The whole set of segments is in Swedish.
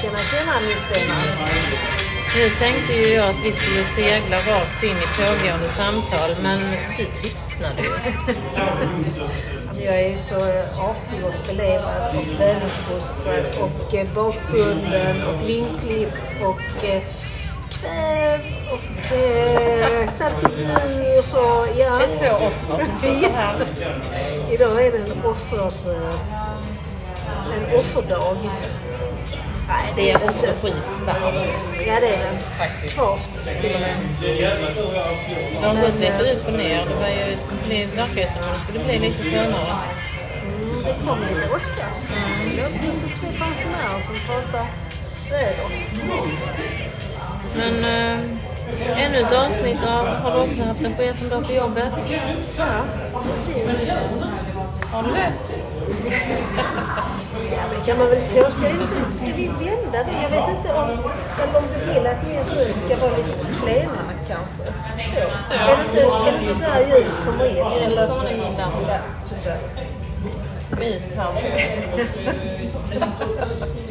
Tjena tjena mittbenare. Nu tänkte ju jag att vi skulle segla rakt in i pågående samtal, men du tystnade ju. Jag är ju så artig och belevad och väluppfostrad och eh, bakbunden och vinklippt och eh, kväv och eh, satt i bur och ja. Det är två offer som sitter här. Idag är det en, offers, eh, en offerdag. Nej, Det är också inte. sjukt varmt. Ja, det är det. Faktiskt. Kvavt till och med. Det har gått lite upp och ner. Det, var ju, det verkar som om det skulle bli lite skönare. Mm, det kom lite åska. Det låter som två pensionärer som pratar väder. Men äh, ännu ett avsnitt av Har du också haft en sketen dag på jobbet? Ja, precis. Har du det? Ja, men kan man väl. Jag inte, Ska vi vända det? Jag vet inte om, eller om du vill att min röst ska vara lite klenare kanske. Så. Så. Är, det inte, är det inte där ljudet kommer in? Ljudet kommer nog in där. Ja. Ut här.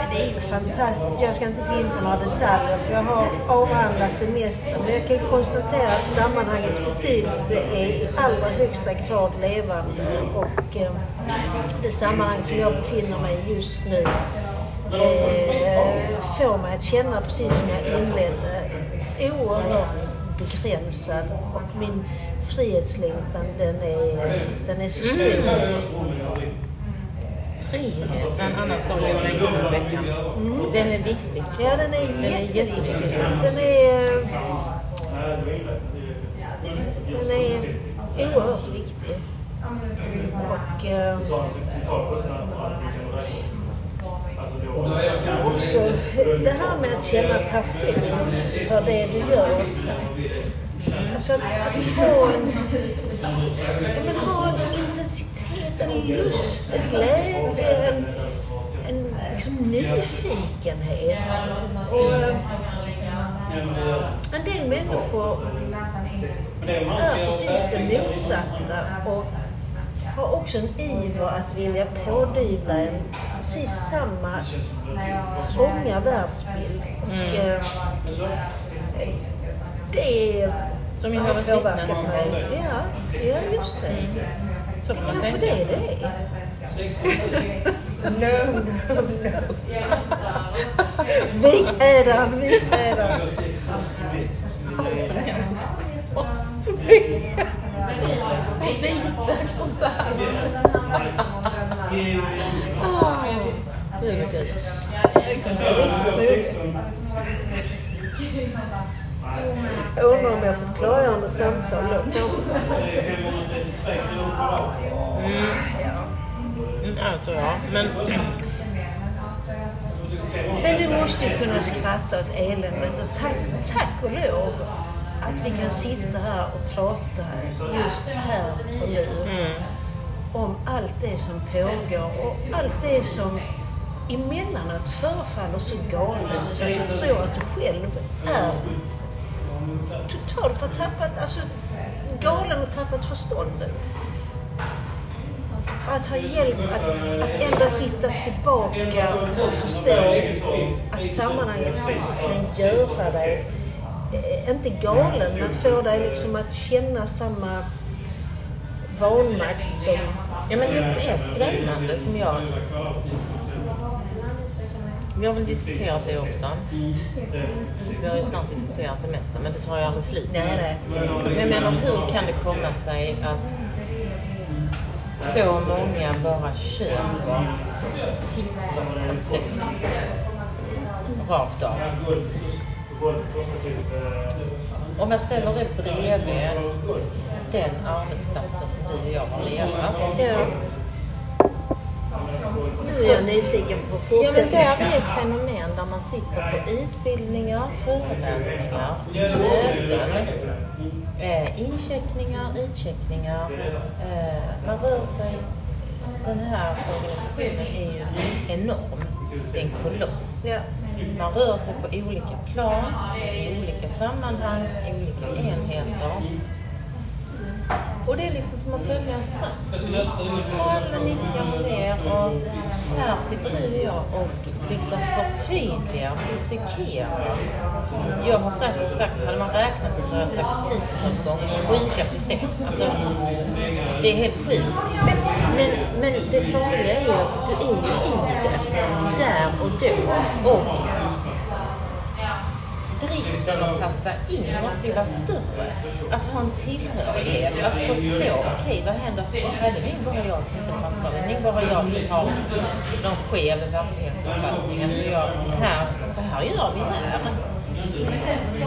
Men det är ju fantastiskt. Jag ska inte gå in på några detaljer för jag har avhandlat det mesta. Men jag kan konstatera att sammanhangets betydelse är i allra högsta grad levande. Och eh, det sammanhang som jag befinner mig i just nu eh, får mig att känna, precis som jag inledde, oerhört begränsad. Och min frihetslängtan den är, den är så stor. Frihet var en annan sak jag tänkte på veckan. Den är viktig. Ja, den är är jätteviktig. Den är... Den är oerhört viktig. Och eh, också det här med att känna passion för det du gör. Alltså att, att ha en, ja, men ha en en lust, en glädje, en, en liksom nyfikenhet. Och, eh, en del människor är precis det motsatta och har också en iver att vilja pådyvla en precis samma trånga världsbild. Och, eh, det Som Jehovas vittnen. Ja, ja, just det. Så får man Kanske tänka. det är det. No, no, no. Vikhädan, vikhädan. Vita konserter. Åh, Gud vad kul. Jag undrar om jag fått klargörande samtal då kanske. Mm, ja, tror jag. Men Men du måste ju kunna skratta åt eländet och tack, tack och lov att vi kan sitta här och prata just här och nu om allt det som pågår och allt det som emellanåt förefaller så galet så att du tror att du själv är totalt har tappat, alltså galen och tappat förståndet. Att ha hjälp att, att ändå hitta tillbaka och förstå att sammanhanget faktiskt kan göra dig, eh, inte galen, men få dig liksom att känna samma vanmakt som... Ja, men det som är skrämmande som jag... Vi har väl diskuterat det också. Vi har ju snart diskuterat det mesta, men det tar ju aldrig slut. Nej, nej. Men jag menar, hur kan det komma sig att så många bara köper Hitlers koncept rakt av? Om jag ställer det bredvid den arbetsplatsen som du och jag har levat. Ja. Nu är jag nyfiken på Ja, men fortsättningen. där är ett fenomen där man sitter på utbildningar, föreläsningar, möten, eh, incheckningar, utcheckningar. Eh, man rör sig... Den här organisationen är ju enorm. Det är en koloss. Ja. Man rör sig på olika plan, i olika sammanhang, i olika enheter. Och det är liksom som att följa en ström. Alla nickar och ler och här sitter du och jag och liksom förtydligar, dissekerar. Jag har säkert sagt, hade man räknat det så har jag sagt tusentals gånger, sjuka system. Alltså, det är helt sjukt. Men, men, men det farliga är ju att du är ju i det, där och då. Och driften att passa in måste ju vara större. Att ha en tillhörighet, att förstå, okej okay, vad händer? Är det är bara jag som inte fattar det? Det är bara jag som har någon skev verklighetsuppfattning. Alltså jag, här, så här gör vi här.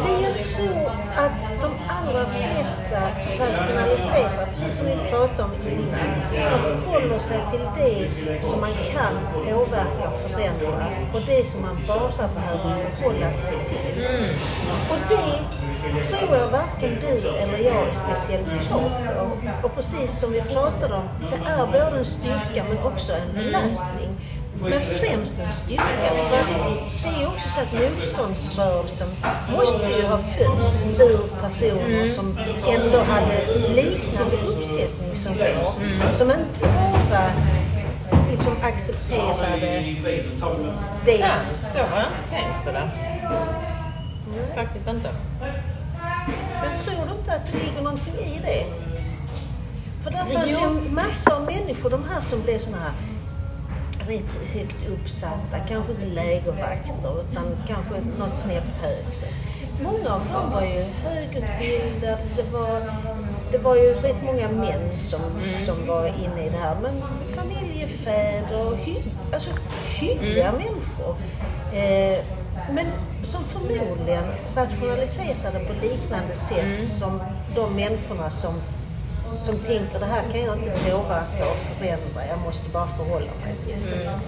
Men jag tror att de allra flesta rationaliserar, precis som vi pratade om innan. Man förhåller sig till det som man kan påverka och förändra och det som man bara behöver förhålla sig till. Och det tror jag varken du eller jag är speciellt bra på. Och precis som vi pratade om, det är både en styrka men också en belastning. Men främst en styrka. Det är också så att motståndsrörelsen måste ju ha fötts ur personer mm. som ändå hade liknande uppsättning som vår. Mm. Som inte bara liksom accepterade det. Ja, så har jag inte tänkt på det. Faktiskt inte. Men tror du inte att det ligger någonting i det? För där fanns ju massor av människor, de här som blev såna här rätt högt uppsatta, kanske inte lägervakter utan kanske något snäpp högre. Många av dem var ju högutbildade, det var, det var ju rätt många män som, mm. som var inne i det här. Men familjefäder hy, alltså, hyggliga mm. människor. Eh, men som förmodligen rationaliserade på liknande sätt mm. som de människorna som som tänker det här kan jag inte påverka och förändra, jag måste bara förhålla mig till det. Mm.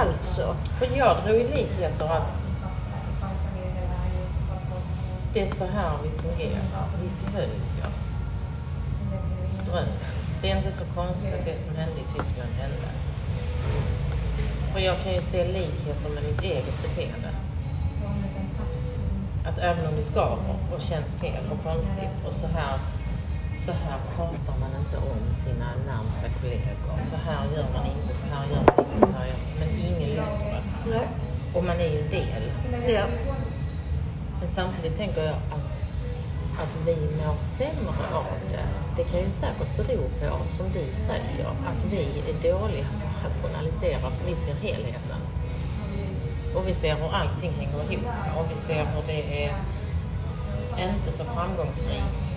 Alltså. För jag drog i likheter att det är så här vi fungerar. Vi följer strömmen. Det är inte så konstigt att det som hände i Tyskland hände. För jag kan ju se likheter med mitt eget beteende att även om det skaver och känns fel och konstigt och så här, så här pratar man inte om sina närmsta kollegor. Så här gör man inte, så här gör man inte, så här gör man Men ingen lyfter det. Nej. Och man är ju en del. Ja. Men samtidigt tänker jag att, att vi mår sämre av det. Det kan ju säkert bero på, som du säger, att vi är dåliga på att rationalisera för vi ser helheten. Och vi ser hur allting hänger ihop och vi ser hur det är inte så framgångsrikt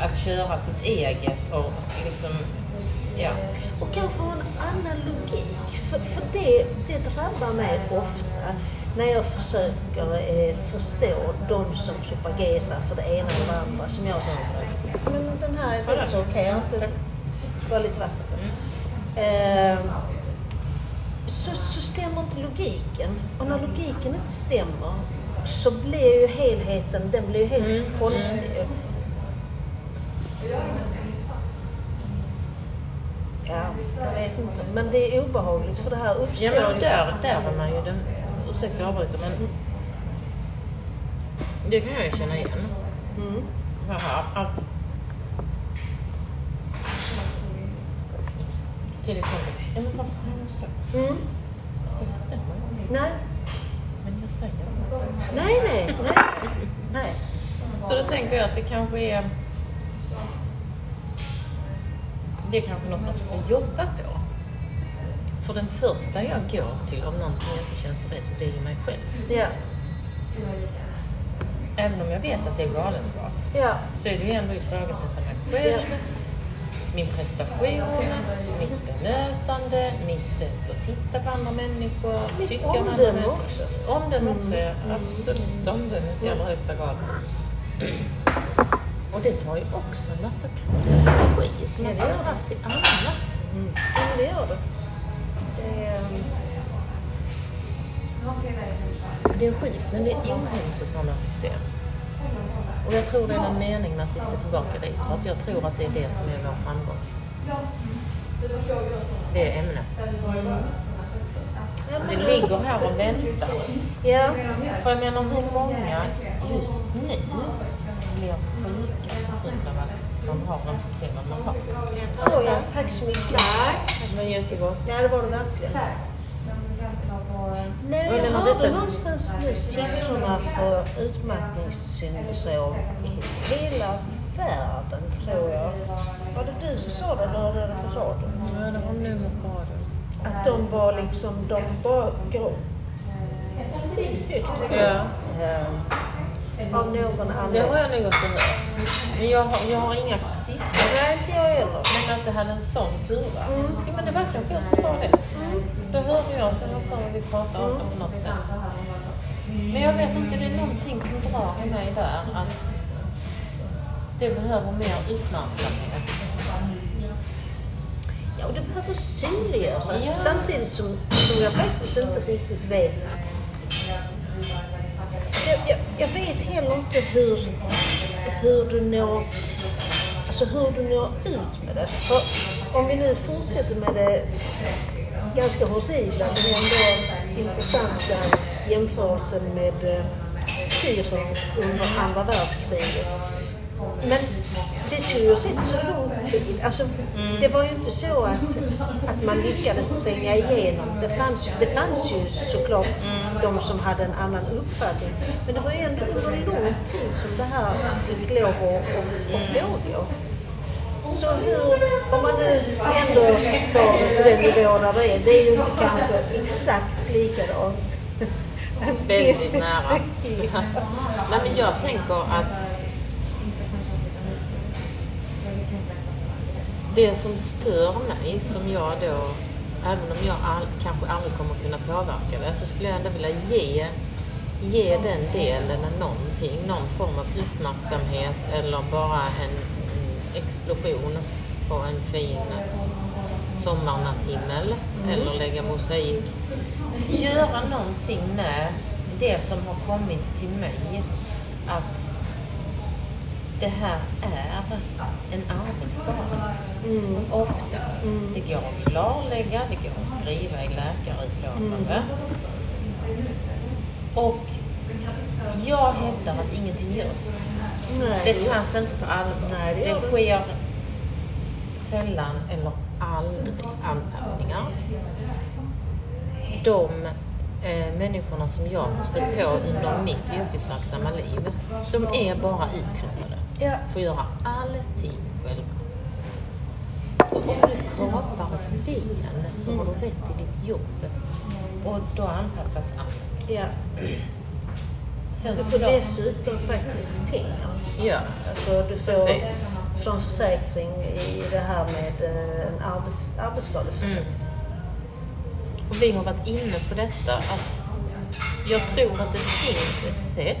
att köra sitt eget och liksom, ja. Och kanske en annan logik. För, för det, det drabbar mig ofta när jag försöker eh, förstå de som propagerar för det ena eller det andra som jag sa. Men den här är så okej, okay. jag har inte... Bara lite vatten. Mm. Eh, så, så stämmer inte logiken. Och när logiken inte stämmer så blir ju helheten, den blir helt mm. konstig. Ja, jag vet inte. Men det är obehagligt för det här uppstår Ja, men där, där är man ju den... Ursäkta jag avbryter, men... Det kan jag ju känna igen. Mm. Här, att, till exempel Ja, men varför säger hon så? Mm. Alltså det stämmer inte. Nej. Men jag säger det. Nej, nej, nej. nej. Så då tänker jag att det kanske är... Det är kanske något man skulle jobba på. För den första jag går till om någonting inte känns rätt, det är ju mig själv. Ja. Även om jag vet att det är galenskap, ja. så är det ju ändå ifrågasätta mig själv. Ja min prestation, mitt bemötande, mitt sätt att titta på andra människor. Mitt tycka omdöme också. Omdöme också, ja. Absolut. Omdömet i allra högsta grad. Och det tar ju också en massa kraft och energi som man borde haft till annat. Mm. Ja, det gör det. Det är, det är skit, men det är ohälsosamma system. Och jag tror det är någon mening med att vi ska tillbaka dit. För att jag tror att det är det som är vår framgång. Det är ämnet. Det ligger här och väntar. Ja. För jag menar hur många just nu blir sjuka på grund av att de har de systemen man har. Åh ja, tack så mycket. Det var jättegott. Ja, det var det verkligen. Nej, jag hörde någonstans nu siffrorna för utmattningssyndrom i hela världen, tror jag. Var det du som sa det eller hörde jag det på radion? Ja, det var nog hos radion. Att de var liksom, de bara går skyhögt Ja. eh, av någon Det har anledning. jag nog också hört. Men jag har, jag har inga siffror. Nej, inte jag heller. Men att det hade en sån kurva. Mm. Jo, men det var kanske jag som sa det. Då hörde jag sen för mig vi pratade om det på något sätt. Men jag vet inte, det är någonting som drar mig där att det behöver mer uppmärksamhet. Ja, och det behöver synliggöras. Ja. Samtidigt som, som jag faktiskt inte riktigt vet. Jag, jag, jag vet heller inte hur, hur du når Alltså hur du når ut med det. För om vi nu fortsätter med det ganska horribla men ändå intressanta jämförelsen med eh, Syrien under andra världskriget. Men det tog ju rätt så lång tid. Alltså, Det var ju inte så att, att man lyckades tränga igenom. Det fanns, det fanns ju såklart de som hade en annan uppfattning. Men det var ju ändå under lång tid som det här fick lov att pågå. Så hur, om man nu ändå tar det till den nivå där det är, det är ju inte kanske exakt likadant. Väldigt nära. Nej, men jag tänker att det som stör mig, som jag då, även om jag all, kanske aldrig kommer kunna påverka det, så skulle jag ändå vilja ge, ge den delen någonting, någon form av uppmärksamhet eller bara en explosion på en fin sommarnatthimmel eller lägga mosaik. Göra någonting med det som har kommit till mig. Att det här är en arbetsskada. Oftast. Det går att klarlägga, det går att skriva i läkarutlåtande. Och jag hävdar att ingenting görs. Nej, Det tas inte på allvar. Nej, det det gör det sker sällan eller aldrig anpassningar. De eh, människorna som jag har stött på under mitt yrkesverksamma liv, de är bara utknuffade. Ja. Får göra allting själva. Så om du kapar ett ben så har du rätt till ditt jobb. Och då anpassas allt. Ja. Sen Du får dessutom faktiskt pengar. ja, Alltså du får Precis. från försäkring i det här med eh, en arbets, arbetsskadeförsäkring. Mm. Och vi har varit inne på detta att jag tror att det finns ett sätt.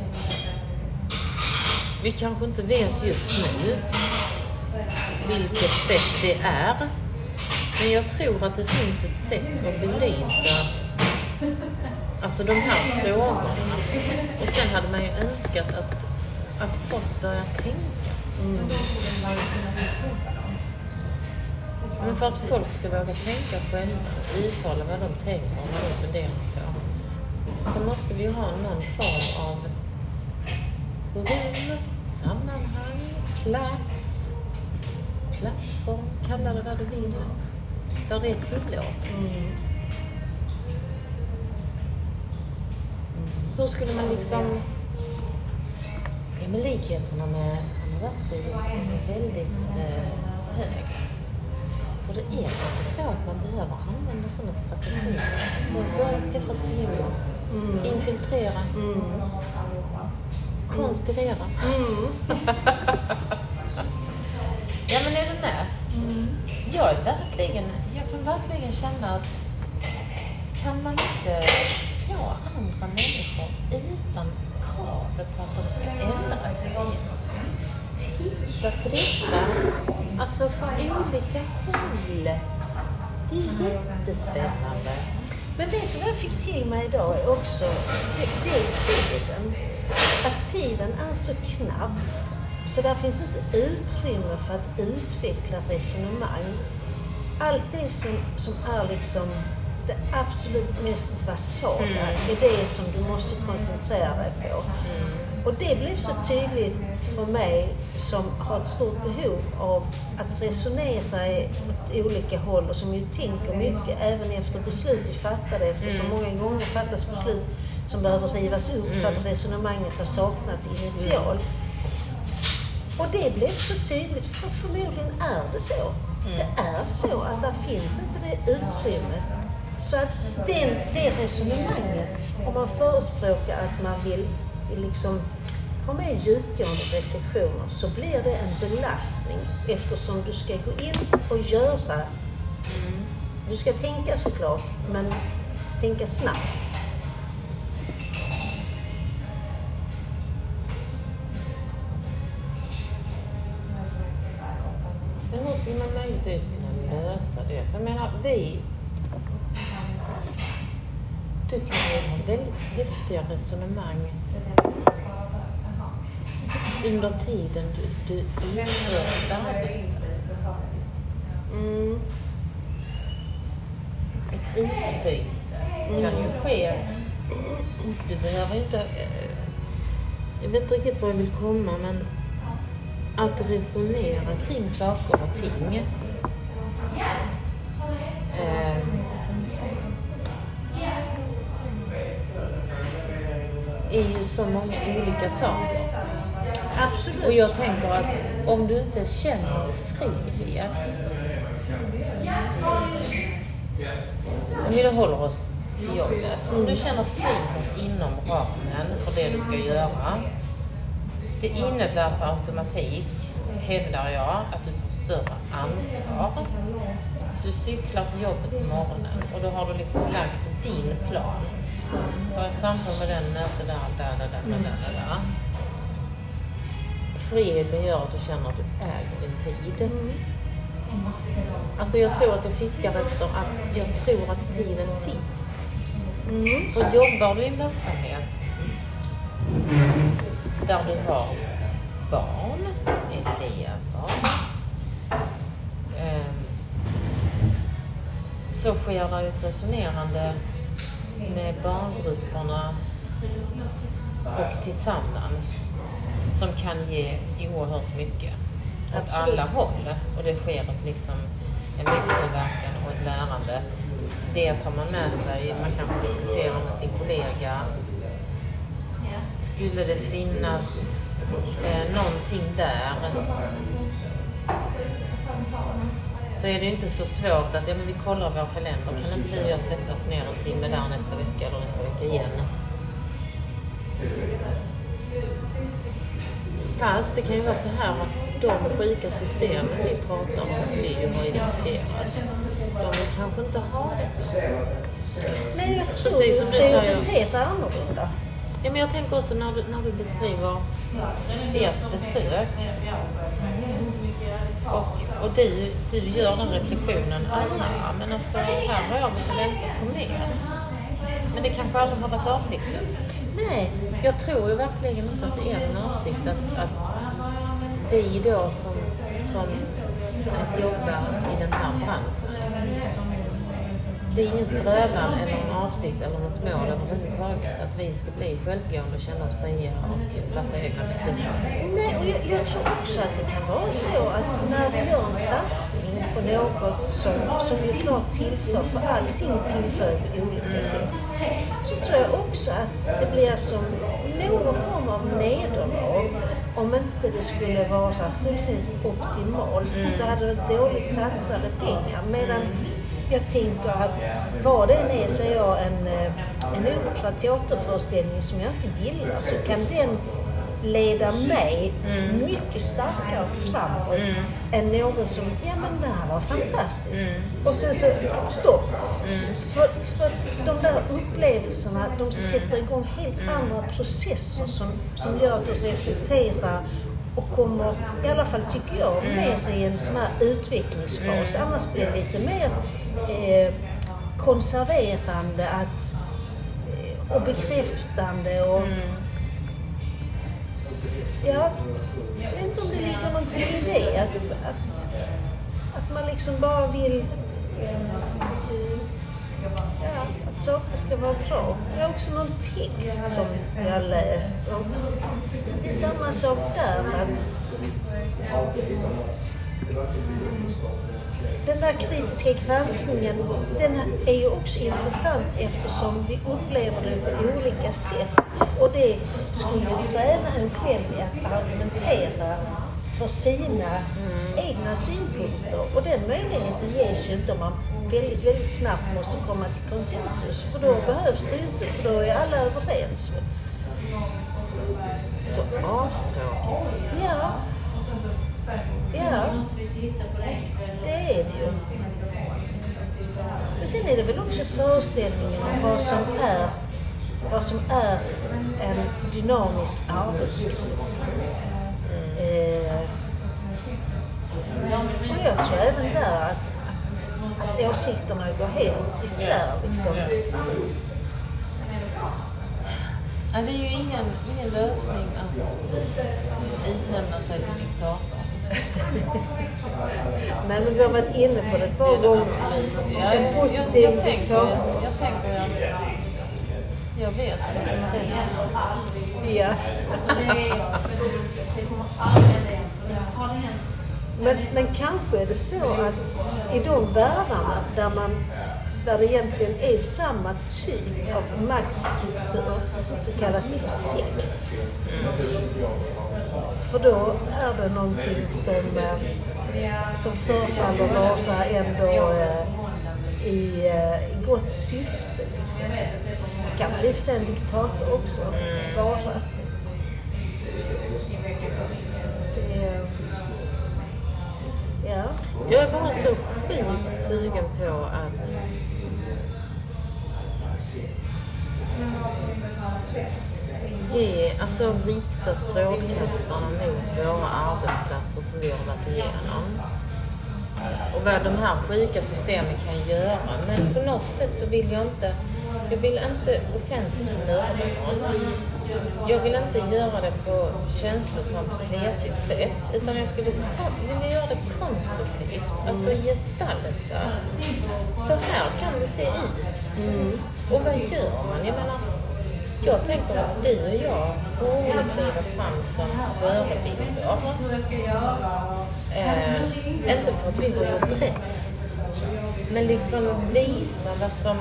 Vi kanske inte vet just nu vilket sätt det är. Men jag tror att det finns ett sätt att belysa alltså de här frågorna. Och sen hade man ju önskat att, att folk börjar tänka. Men för att folk ska våga tänka själva uttala vad de tänker och vad de funderar på så måste vi ju ha någon form av rum, sammanhang, plats, plattform, kalla det vad du vill, där det är tillåtet. Mm. Hur skulle man liksom... Ja, men likheterna med andra världskriget är väldigt eh, höga. För det är inte så att man behöver använda sådana strategier. Så börja skaffa spioner, infiltrera, konspirera. ja men är du med? Jag är verkligen, jag kan verkligen känna att kan man inte på andra människor utan krav på att de ska ändra sig? Titta på detta, alltså från olika håll. Det är ju jättespännande. Men vet du vad jag fick till mig idag också? Det, det är tiden. Att tiden är så knapp. Så där finns inte utrymme för att utveckla resonemang. Allt det som, som är liksom det absolut mest basala är det som du måste koncentrera dig på. Och det blev så tydligt för mig som har ett stort behov av att resonera i- åt olika håll och som ju tänker mycket även efter beslut vi fattade eftersom många gånger fattas beslut som behöver rivas upp för att resonemanget har saknats initialt. Och det blev så tydligt, för förmodligen är det så. Det är så att det finns inte det utrymmet. Så att den, det resonemanget, om man förespråkar att man vill liksom ha med djupgående reflektioner så blir det en belastning eftersom du ska gå in och göra. Du ska tänka såklart, men tänka snabbt. Men hur skulle man möjligtvis kunna lösa det? För jag menar, vi... Du kan ju ha väldigt häftiga resonemang under tiden du, du utför ett arbete. Mm. Ett utbyte kan ju ske. Du behöver inte... Eh, jag vet inte riktigt var jag vill komma, men att resonera kring saker och ting. Mm. Är ju så många olika saker. Absolut. Och jag tänker att om du inte känner frihet. Om vi då håller oss till jobbet. Om du känner frihet inom ramen för det du ska göra. Det innebär per automatik, hävdar jag, att du tar större ansvar. Du cyklar till jobbet på morgonen och då har du liksom lagt din plan. Jag samtal med den, möte där, där, där, där, där, där, där. Friheten gör att du känner att du äger din tid. Alltså jag tror att jag fiskar efter att jag tror att tiden finns. Mm. För jobbar du i en verksamhet där du har barn, elever, ehm, så sker det ett resonerande med barngrupperna och tillsammans som kan ge oerhört mycket åt Absolut. alla håll. Och det sker ett, liksom, en växelverkan och ett lärande. Det tar man med sig. Man kanske diskuterar med sin kollega. Skulle det finnas eh, någonting där så är det inte så svårt att ja, men vi kollar vår kalender. Kan inte du och jag sätta oss ner en timme där nästa vecka eller nästa vecka igen? Fast det kan ju vara så här att de sjuka systemen vi pratar om som vi ju har identifierat, de vill kanske inte ha detta. Nej, jag tror Precis som du säger. prioriterar annorlunda. Ja, men jag tänker också när du, när du beskriver ert besök och, och du, du gör den reflektionen, ah, men alltså här har jag gått och väntat på mer. Men det kanske aldrig har varit avsikten. Nej, Jag tror ju verkligen inte att det är en avsikt att, att vi då som, som att jobba i den här branschen. Det är ingen strävan eller en avsikt eller något mål överhuvudtaget att vi ska bli självgående, känna oss fria och fatta egna beslut. Nej, och jag, jag tror också att det kan vara så att när du gör en satsning på något som, som ju klart tillför, för allting tillför på olika sätt, så tror jag också att det blir som någon form av nederlag om inte det skulle vara fullständigt optimalt. Då hade det dåligt satsade pengar. Medan jag tänker att vad det än är, säger jag, en, eh, en opera teaterföreställning som jag inte gillar. Så kan den leda mig mycket starkare framåt än någon som, ja men det här var fantastiskt. Och sen så, stopp. För, för de där upplevelserna, de sätter igång helt andra processer som, som gör att du reflekterar och kommer, i alla fall tycker jag, mer i en sån här utvecklingsfas. Annars blir det lite mer eh, konserverande att, eh, och bekräftande och Ja, jag vet inte om det ligger någonting i det. Att, att, att man liksom bara vill ja, att saker ska vara bra. Det är också någon text som jag har läst. Och det är samma sak där. Att den där kritiska granskningen, den är ju också intressant eftersom vi upplever det på olika sätt. Och det skulle ju träna en själv i att argumentera för sina egna synpunkter. Och den möjligheten ges ju inte om man väldigt, väldigt snabbt måste komma till konsensus. För då behövs det ju inte, för då är alla överens. Så astråkigt. Ja, ja, det är det ju. Men sen är det väl också föreställningen om vad som är, vad som är en dynamisk arbetsgrupp. Eh, och jag tror även där att, att, att åsikterna går helt isär. Liksom. Ja, det är ju ingen, ingen lösning att utnämna sig till diktator. Nej, men vi har varit inne på det ett par gånger. En jag, positiv jag, jag, tänker, diktator. jag tänker att jag vet vad som är rätt. Ja. Men, men kanske är det så att i de världarna där, man, där det egentligen är samma typ av maktstruktur så kallas det för sekt. För då är det någonting som, eh, som förefaller vara så här ändå eh, i, eh, i gott syfte. Liksom. Det kan väl i och för sig en diktator också vara. Det, är- ja. Jag är bara så sjukt sugen på att ge, alltså rikta strålkastarna mot våra arbetsplatser som vi har varit igenom. Och vad de här sjuka systemen kan göra. Men på något sätt så vill jag inte, jag vill inte offentligt mörda någon. Jag vill inte göra det på känslosamt kletigt sätt. Utan jag skulle vilja göra det konstruktivt. Alltså gestalta. Så här kan det se ut. Och vad gör man? Jag menar, jag tänker att du och jag borde kliva fram som förebilder. Eh, inte för att vi har gjort rätt. Men liksom visa vad som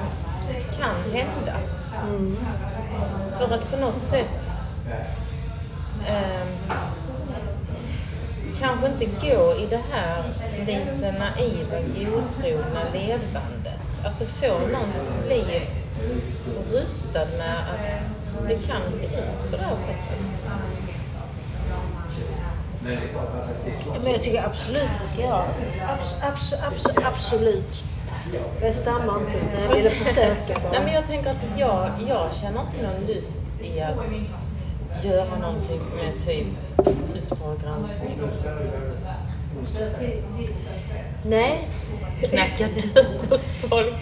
kan hända. För att på något sätt eh, kanske inte gå i det här lite naiva, godtrogna levandet. Alltså få någon bli rustad med att det kan se ut på det här sättet. Men jag tycker absolut vi ska göra. Abs, abs, abs, absolut. Jag stammar inte, jag ville förstärka bara. Nej, men jag tänker att jag, jag känner inte någon lust i att göra någonting som är typ Uppdrag granskning. Nej. Knacka dörr hos folk.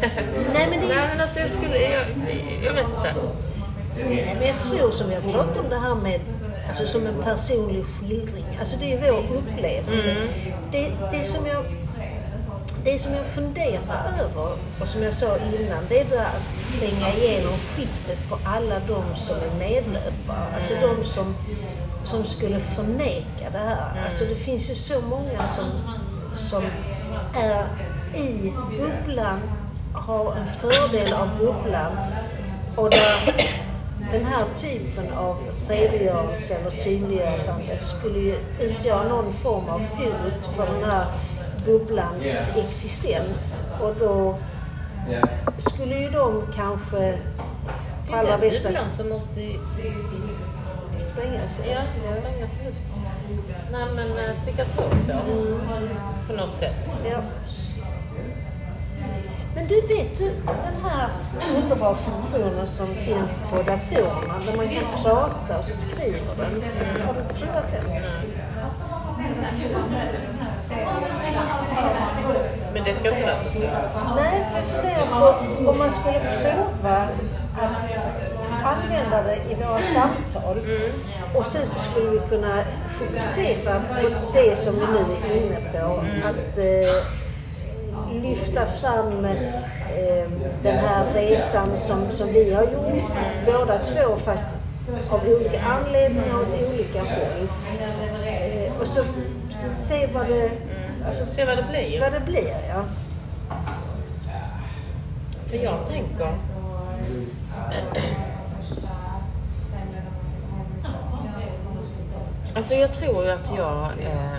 Nej, men det Nej men alltså jag skulle, jag, jag vet inte. Nej, men jag tror som vi har pratat om det här med alltså som en personlig skildring. Alltså det är vår upplevelse. Det, det, som jag, det som jag funderar över och som jag sa innan, det är det att tränga igenom skiktet på alla de som är medlöpare. Alltså de som, som skulle förneka det här. Alltså det finns ju så många som, som är i bubblan, har en fördel av bubblan och där den här typen av redogörelse eller synliggörande skulle ju utgöra någon form av hot för den här bubblans existens. Och då skulle ju de kanske på allra bästa bubblan som måste ju- spränga sig. ja, sprängas luft. Nej men eh, stickas hål på. På något sätt. Ja. Men du, vet du den här underbara funktionen som finns på datorerna där man kan prata och så skriver den. Har du provat den? Men det ska inte vara så svårt. Nej, för jag funderar på om man skulle prova att använda det i våra samtal. Och sen så skulle vi kunna fokusera på det som vi nu är inne på. Att eh, lyfta fram eh, den här resan som, som vi har gjort, båda två fast av olika anledningar och olika håll. Eh, och så se vad det, alltså, Se vad det blir. vad det blir. Ja. För jag tänker... Alltså jag tror att jag eh,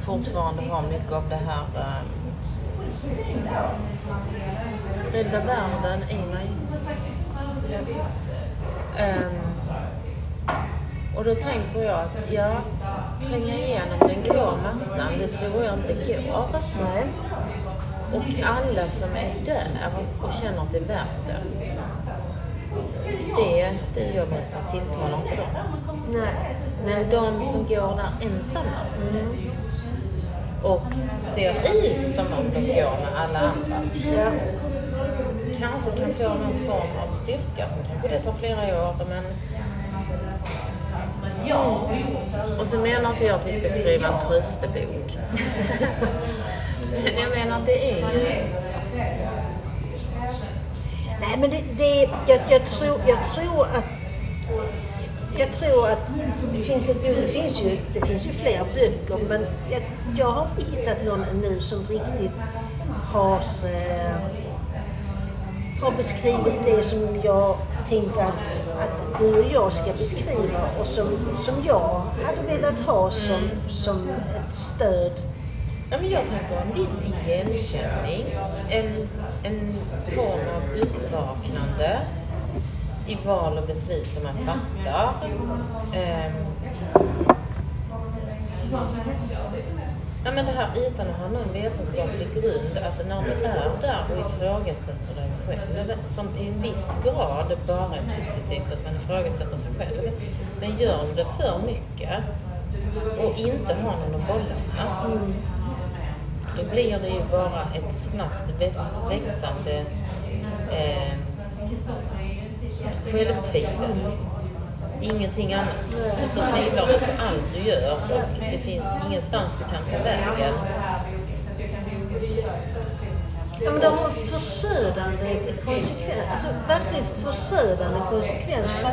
fortfarande har mycket av det här eh, rädda världen mig. Ehm, och då tänker jag att ja, tränga igenom den grå massan, det tror jag inte går. Nej. Och alla som är där och känner att det är värt det. Det, det jobbet tilltalar inte dem. Nej. Men de som går där ensamma och ser ut som om de går med alla andra Ja. kanske kan få någon form av styrka. Sen kanske det tar flera år men... Och så menar inte jag att vi ska skriva en tröstebok. men jag menar det är ju... Nej, men det, det, jag, jag, tror, jag tror att jag tror att det finns, ett, det finns ju, det finns ju fler böcker men jag, jag har inte hittat någon ännu som riktigt har, eh, har beskrivit det som jag tänker att, att du och jag ska beskriva och som, som jag hade velat ha som, som ett stöd. Ja, men jag tänker en viss igenkänning, en, en form av uppvaknande i val och beslut som man fattar. Ehm. Ja, men det här utan att ha någon vetenskaplig grund, att när du är där och ifrågasätter dig själv, som till en viss grad bara är positivt att man ifrågasätter sig själv, men gör du det för mycket och inte har någon att bolla med, då blir det ju bara ett snabbt växande eh, självtvivel. Ingenting annat. Och så tvivlar du på allt du gör och det finns ingenstans du kan ta vägen. Ja, men det har en förödande konsekvens, alltså verkligen förödande konsekvens. För,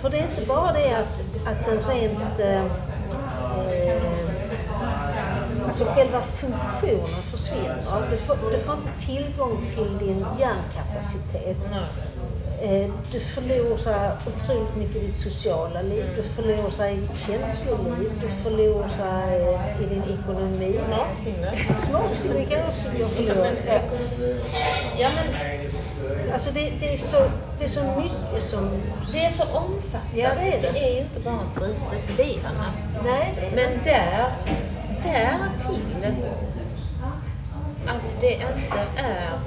för det är inte bara det att, att den rent... Eh, alltså själva funktionen försvinner. Du får, du får inte tillgång till din hjärnkapacitet. Eh, Du förlorar otroligt mycket i ditt sociala liv, du förlorar i ditt känsloliv, du förlorar eh, i din ekonomi. Smaksinne. Smaksinne kan också gå förlorat. Ja. Men Alltså det, det, är så, det är så mycket som... det är så omfattande. Ja, det är det. Det är ju inte bara brutet ben. Nej, det är Men där, där till att det inte är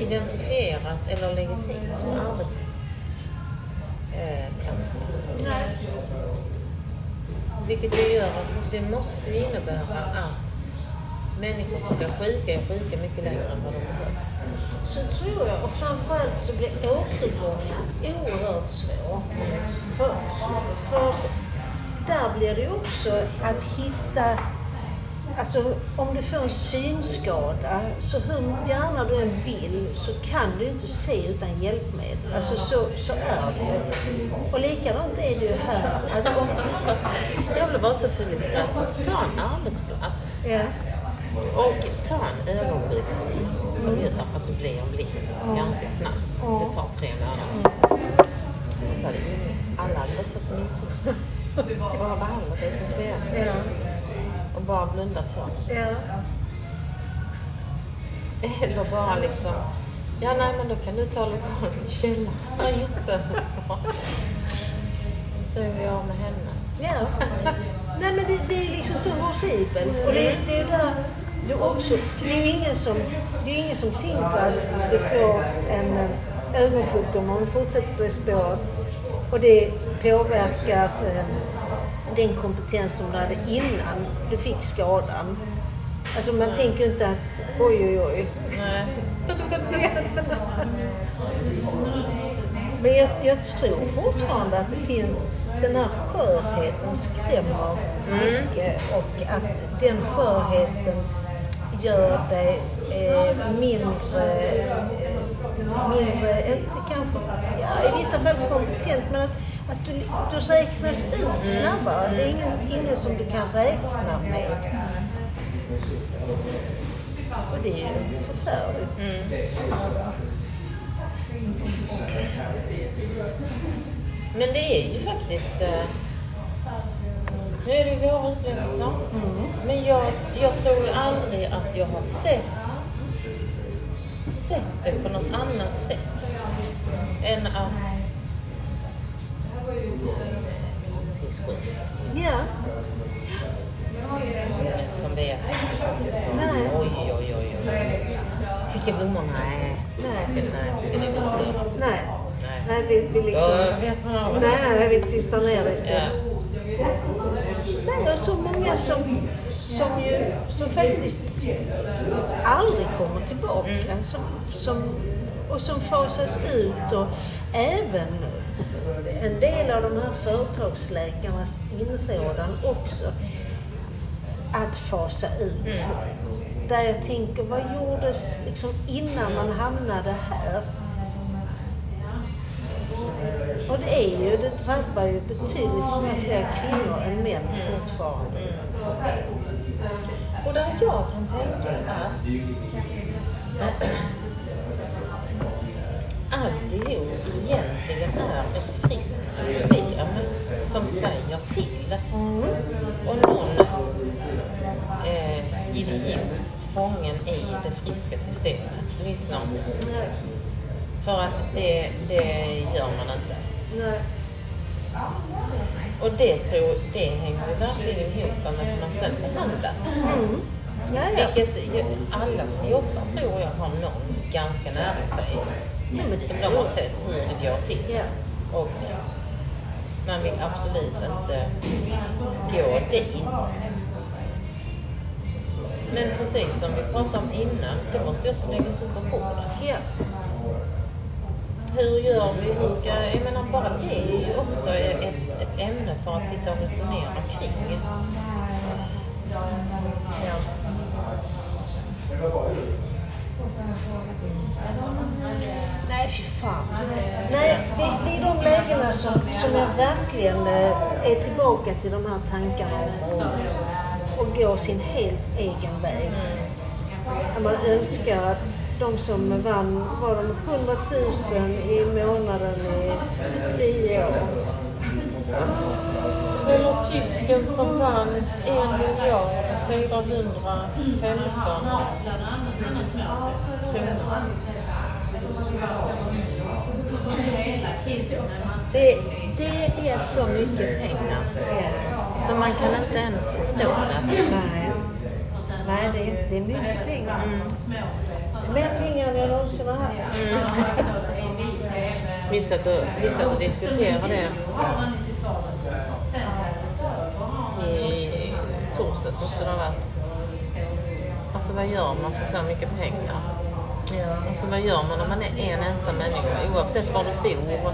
identifierat eller legitimt på arbetsplatserna. Eh, Vilket ju gör att det måste ju innebära att människor som blir sjuka är sjuka mycket längre än vad de behöver. Så tror jag, och framförallt så blir återgången oerhört svår. För, för där blir det ju också att hitta Alltså om du får en synskada, så hur gärna du än vill så kan du inte se utan hjälpmedel. Alltså så, så är det ju. Och likadant är det ju här. Att om, Jag blir bara så full i skratt. Ta en arbetsplats ja, och ta en ögonsjukdom som gör att du blir blind ganska snabbt. Det tar tre månader. Och så hade alla låtsats som ingenting. Bara behandlat dig som ser bara blundat för. ja. Eller bara liksom, ja nej men då kan du ta lokalen i källaren i fönster. Så är vi av med henne. Ja. Nej men det, det är liksom så horribelt. Och det, det är där du också, det är ingen som, det är ingen som tänker att du får en eh, ögonsjukdom om du fortsätter på det spåret. Och det påverkar den kompetens som du hade innan du fick skadan. Alltså man tänker ju inte att oj oj oj. Nej. Men jag, jag tror fortfarande att det finns, den här skörheten skrämmer mycket och att den skörheten gör dig eh, mindre, eh, mindre, inte kanske, ja i vissa fall kompetent, men att, att du, du räknas ut snabbare. Det är ingen, ingen som du kan räkna med. Och det är ju förfärligt. Men det är ju faktiskt... Eh, nu är det ju våra upplevelser. Men jag, jag tror ju aldrig att jag har sett, sett det på något annat sätt än att... Tills skit. Ja. Men som vet. Nej. Oj, oj, oj, oj. Fick jag blommor? Nej. Nej. Ska, ni inte störa? Nej. Nej. Vi, vi liksom... Vet man aldrig. Nej, nej, vi tystar ner det Ja. istället. Nej, och så många som, som, ju, som faktiskt aldrig kommer tillbaka. Som, som, och som fasas ut. Och även en del av de här företagsläkarnas inrådan också att fasa ut. Där jag tänker, vad gjordes liksom innan man hamnade här? Och det är ju, det drabbar ju betydligt många fler kvinnor än män fortfarande. Och där jag kan tänka att alltihop egentligen är ett friskt system som säger till. Och någon eh, idiot fången i det friska systemet lyssnar inte. För att det, det gör man inte. Nej. Och det, tror, det hänger ju verkligen ihop med hur man sen behandlas. Mm. Ja, ja. Vilket alla som jobbar tror jag har någon ganska nära sig. Ja, det Som de har sett hur det går till. Ja. Och man vill absolut inte gå dit. Men precis som vi pratade om innan, det måste ju också läggas upp på bordet. Ja. Hur gör vi? Hur ska, jag menar bara det är ju också ett, ett ämne för att sitta och resonera kring. Nej, fy fan. Nej, det, det är de lägena som, som jag verkligen eh, är tillbaka till de här tankarna och gå sin helt egen väg. Man önskar att de som vann, var de 100 000 i månaden i 10 år? Eller tysken som vann en miljard 415 kronor. Det, det är så mycket pengar så man kan inte ens förstå det. Nej. Nej, det är, det är mycket pengar. Är mer pengar än jag någonsin har haft. Vi satt och, vi satt och diskuterade det i torsdags måste det ha varit. Alltså vad gör man för så mycket pengar? Ja. Alltså vad gör man om man är en ensam människa oavsett var du bor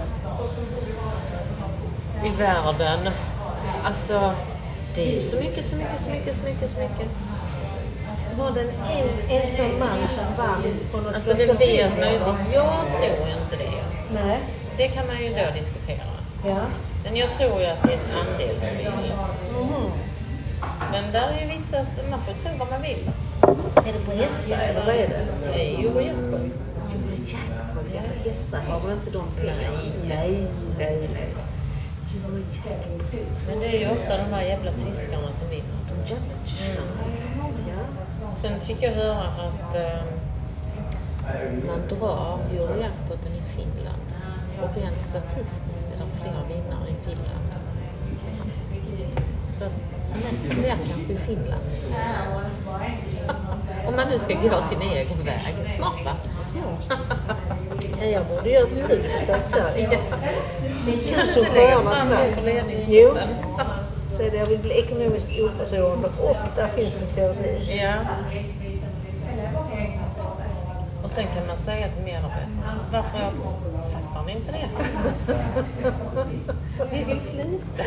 i världen? Alltså det är ju så mycket, så mycket, så mycket, så mycket, så mycket. Var det en ensam man som vann på något Alltså det vet man ju inte. Jag tror ju inte det. Nej. Det kan man ju då diskutera. Ja. Men jag tror ju att det är ett andelsspel. Mhm. Men där är ju vissa, man får tro vad man vill. Är det på hästar eller vad är det? Är ju jackpot. Ja för hästar har väl inte de pengarna? Nej, nej, nej. Men det är ju ofta de där jävla tyskarna som vinner. De jävla tyskarna. Ja. Sen fick jag höra att eh, man drar Eurojackpoten i Finland. Och rent statistiskt är det fler vinnare i Finland. Så att semestern blir kanske i Finland. Om man nu ska gå sin egen väg. Smart va? Smart. Ja, jag borde göra ett studiebesök där. Ja. Tusen Inte lägga sjöarnas det på Jo. Så det, jag vill bli ekonomiskt oberoende och där finns det teori. Ja. Och sen kan man säga till medarbetarna, varför jag fattar ni inte det? Vi vill sluta.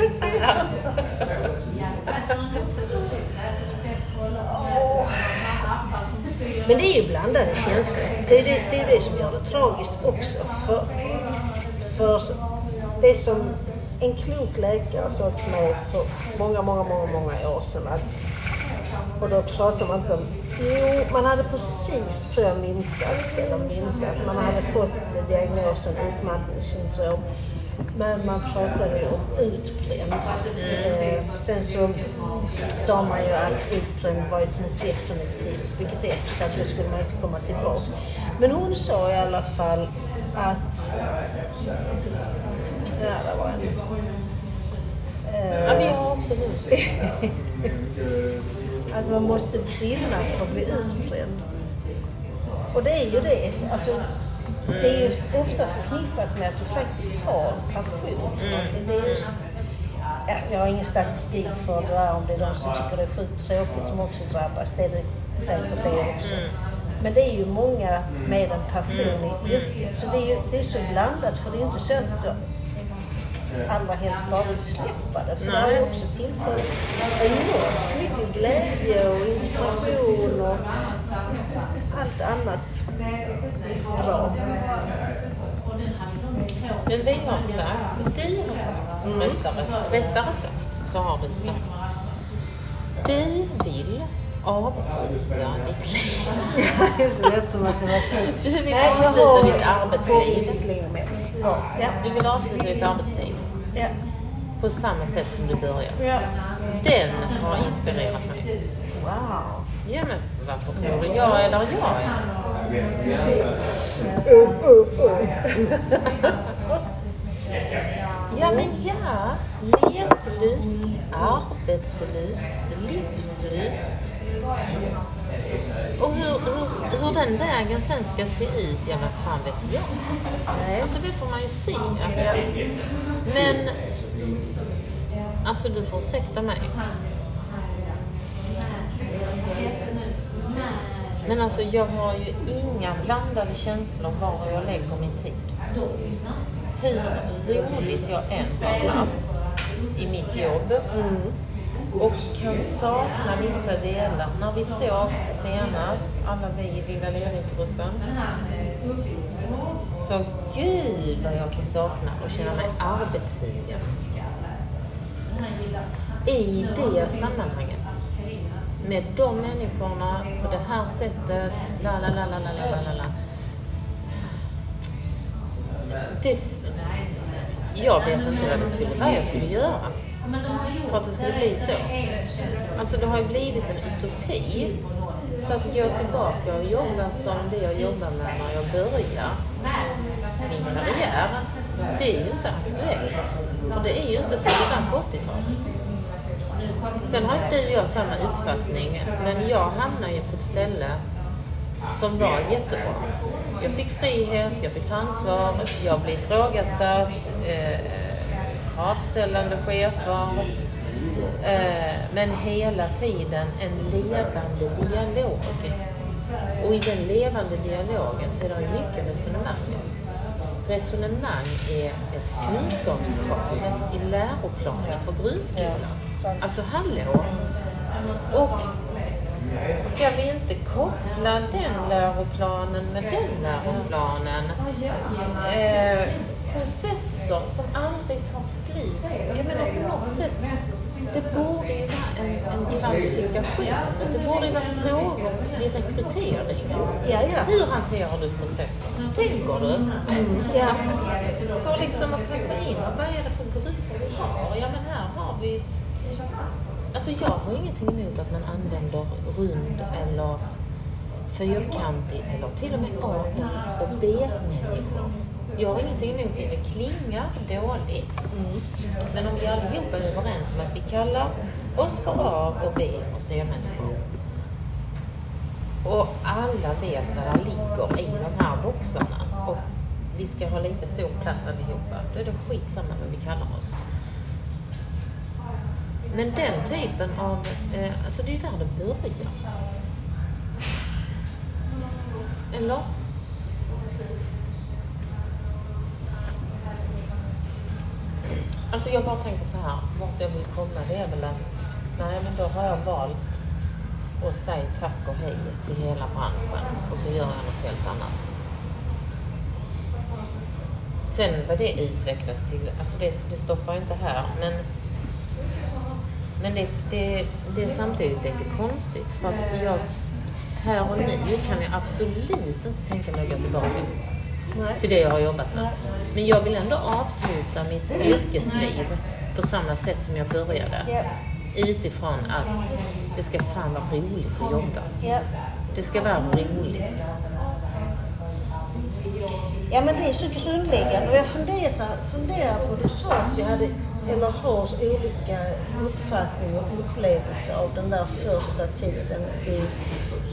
Men det är ju blandade känslor. Det är det, det, är det som gör det tragiskt också. För, för det som en klok läkare sa till mig för många, många, många, många år sedan. Att, och då pratar man inte om... Jo, man hade precis, tror jag, myntat, eller myntat, man hade fått diagnosen utmattningssyndrom. Men man pratade ju om utbränd. Eh, sen så sa man ju att utbränd var ett sånt definitivt begrepp så att det skulle man inte komma tillbaka. Men hon sa i alla fall att... Ja, det var en... Ja, vi har också hus. att man måste brinna för att bli utbränd. Och det är ju det. Alltså, det är ju ofta förknippat med att du faktiskt har en passion för någonting. Det är just, ja, jag har ingen statistik för det där om det är de som tycker det är sjukt tråkigt som också drabbas. Det är det säkert det också. Men det är ju många med en passion i yrket. Så det är ju det är så blandat för det är ju inte så att du allra helst bara vill släppa det. För det har ju också tillfört enormt glädje och inspiration och allt annat bra. Men vi har sagt, du har sagt, rättare, rättare sagt så har du sagt, du vill avsluta ditt liv. Det lät som att det var slut. Du vill Nej, avsluta har ditt arbetsliv. Ja. Ja. Du vill avsluta ditt arbetsliv Ja. på samma sätt som du började. Ja. Den har inspirerat mig. Wow. Ja, men varför tror du jag där jag uh. Ja, men ja. Leklust, arbetslust, livslust. Och hur, hur, hur den vägen sen ska se ut, ja men fan vet jag. Alltså det får man ju se. Men, alltså du får ursäkta mig. Men alltså jag har ju inga blandade känslor var jag lägger min tid. Hur roligt jag än har haft i mitt jobb och kan sakna vissa delar. När vi sågs senast, alla vi i lilla ledningsgruppen, så gud vad jag kan sakna och känna mig arbetssugen i det sammanhanget, med de människorna, på det här sättet, la, la, la, la, la, la, la. Det, jag vet inte vad det skulle vara jag skulle göra för att det skulle bli så. Alltså det har ju blivit en utopi. Så att gå tillbaka och jobba som det jag jobbade med när jag började min karriär det är ju inte aktuellt. För det är ju inte så det var på 80-talet. Sen har inte du och jag samma uppfattning, men jag hamnade ju på ett ställe som var jättebra. Jag fick frihet, jag fick ta ansvar, jag blev ifrågasatt, eh, avställande chefer. Eh, men hela tiden en levande dialog. Och i den levande dialogen så är det mycket resonemang. Resonemang är ett kunskapskrav i läroplanen för grundskolan. Alltså hallå! Och ska vi inte koppla den läroplanen med den läroplanen? Eh, processer som aldrig tar slut. Jag menar på något sätt, det borde ju vara en, en kvalifikation. Det borde ju vara frågor i rekrytering. Ja, ja. Hur hanterar du processer? Tänker du? Ja. För liksom att passa in, och vad är det för grupper vi har? Ja men här har vi Alltså jag har ingenting emot att man använder rund eller fyrkantig eller till och med A och B-människor. Jag har ingenting emot det. Det klingar dåligt. Men om vi allihopa är överens om att vi kallar oss för A och B och C-människor. Och alla vet vad det ligger i de här boxarna. Och vi ska ha lika stor plats allihopa. Då är det skitsamma vad vi kallar oss. Men den typen av... Eh, alltså det är ju där det börjar. Eller? Alltså jag bara tänker så här, vart jag vill komma det är väl att, nej men då har jag valt att säga tack och hej till hela branschen och så gör jag något helt annat. Sen vad det utvecklas till, alltså det, det stoppar inte här men men det, det, det är samtidigt lite konstigt för att jag här och nu kan jag absolut inte tänka mig att gå tillbaka till det jag har jobbat med. Men jag vill ändå avsluta mitt yrkesliv på samma sätt som jag började. Ja. Utifrån att det ska fan vara roligt att jobba. Det ska vara roligt. Ja men det är så grundläggande och jag funderar, funderar på, du sa att vi hade, eller har olika uppfattningar och upplevelser av den där första tiden i,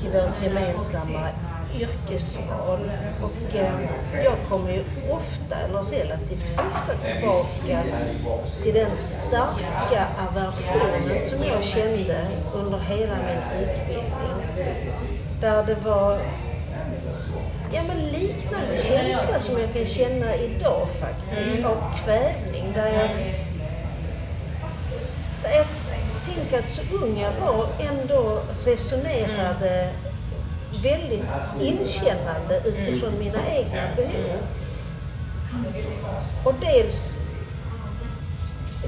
i vårt gemensamma yrkesval. Och eh, jag kommer ju ofta, eller relativt ofta tillbaka till den starka aversionen som jag kände under hela min utbildning. Där det var Ja, men liknande känsla som jag kan känna idag faktiskt, av kvävning. Där jag, där jag tänker att så ung jag var ändå resonerade väldigt inkännande utifrån mina egna behov. Och dels,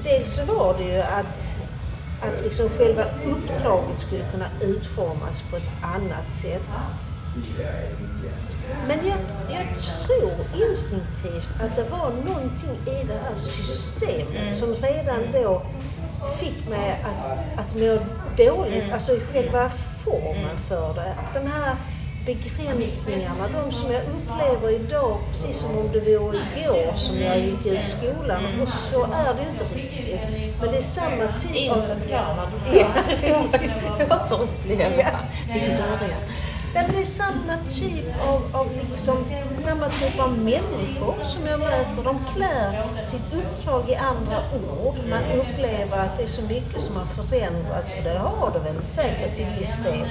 dels var det ju att, att liksom själva uppdraget skulle kunna utformas på ett annat sätt. Men jag, jag tror instinktivt att det var någonting i det här systemet som redan då fick mig att, att må dåligt, alltså i själva formen för det. Den här begränsningarna, de som jag upplever idag precis som om det vore igår som jag gick ut skolan och så är det ju inte riktigt. Men det är samma typ av... Instant karma, du får återuppleva i början. Nej, men det är samma typ av, av liksom, samma typ av människor som jag möter. De klär sitt uppdrag i andra ord. Man upplever att det är så mycket som har förändrats och det har det väl säkert till viss del.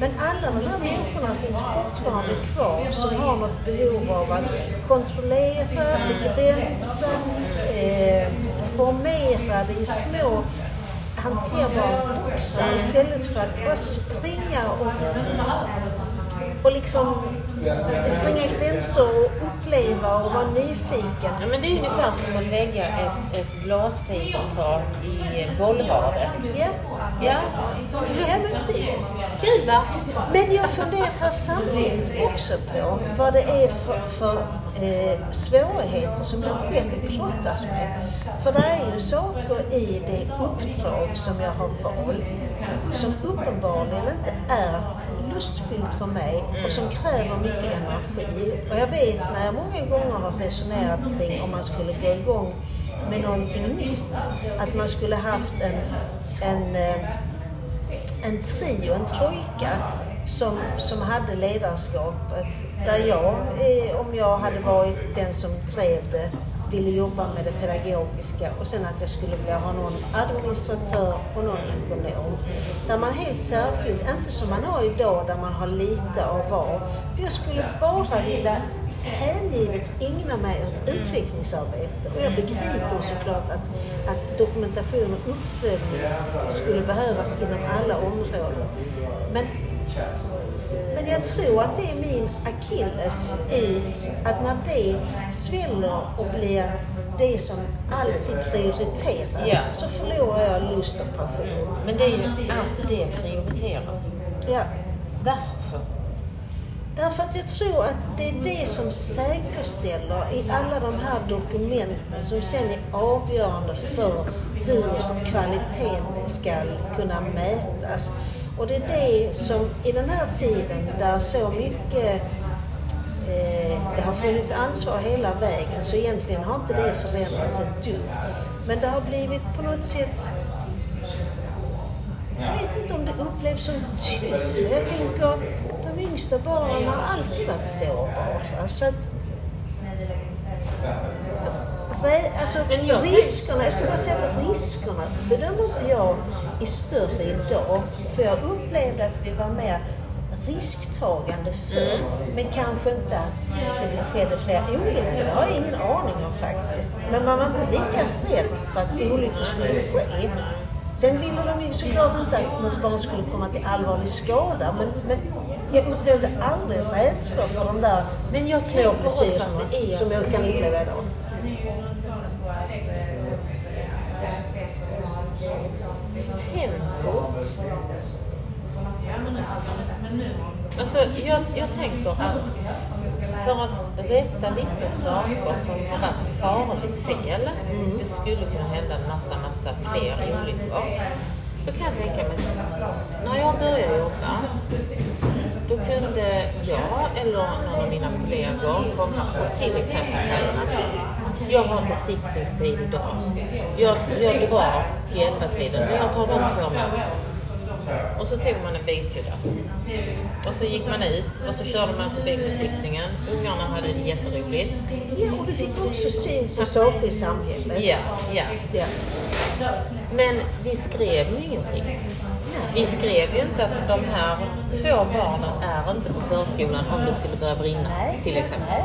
Men alla de här människorna finns fortfarande kvar som har något behov av att kontrollera, begränsa, eh, formera det i små hanterbara boxar istället för att bara springa och, och liksom springa gränser och uppleva och vara nyfiken. Ja, men det är ungefär som att lägga ett, ett glasfibertak i bollhavet. Ja, Ja, ja men precis. kul va? Men jag funderar samtidigt också på vad det är för, för eh, svårigheter som jag själv brottas med. För det är ju saker i det uppdrag som jag har valt som uppenbarligen inte är lustfyllt för mig och som kräver mycket energi. Och jag vet när jag många gånger har resonerat kring om man skulle gå igång med någonting nytt, att man skulle haft en, en eh, en trio, en trojka som, som hade ledarskapet. Där jag, om jag hade varit den som drev det, ville jobba med det pedagogiska och sen att jag skulle vilja ha någon administratör och någon ekonom. Där man helt särskilt, inte som man har idag där man har lite av var. För jag skulle bara vilja hängivet ägna mig åt utvecklingsarbete. Och jag begriper såklart att, att dokumentation och uppföljning skulle behövas inom alla områden. Men, men jag tror att det är min akilles i att när det sväller och blir det som alltid prioriteras Ja. så förlorar jag lust och passion. Men det är ju att det prioriteras. Ja. Varför? Därför att jag tror att det är det som säkerställer i alla de här dokumenten som sen är avgörande för hur kvaliteten ska kunna mätas. Och det är det som i den här tiden där så mycket eh, det har funnits ansvar hela vägen så egentligen har inte det förändrats ett dugg. Men det har blivit på något sätt jag vet inte om det upplevs som tyngre. Jag tänker, de yngsta barnen har alltid varit sårbara. Så att, Alltså, riskerna, jag skulle bara säga att riskerna bedömer inte jag är större idag. För jag upplevde att vi var mer risktagande förr. Mm. Men kanske inte att det skedde fler olyckor. Det har jag ingen aning om faktiskt. Men man var inte lika rädd för att olyckor skulle ske. Sen ville de ju såklart inte att något barn skulle komma till allvarlig skada. Men, men jag upplevde aldrig rädsla för de där Men jag små är... som jag kan uppleva idag. Alltså, jag, jag tänker att för att rätta vissa saker som har varit farligt fel, det skulle kunna hända en massa, massa fler olyckor. Så kan jag tänka mig, när jag började jobba, då kunde jag eller någon av mina kollegor komma och till exempel säga jag har besiktningstid idag. Jag, jag drar vid elva-tiden, men jag tar de två med. Och så tog man en bilkudde. Och så gick man ut och så körde man till bilbesiktningen. Ungarna hade det jätteroligt. Ja, och du fick också syn på saker i samhället. Ja, ja. Ja. Men vi skrev ju ingenting. Vi skrev ju inte att de här två barnen är inte på förskolan om det skulle börja brinna, till exempel.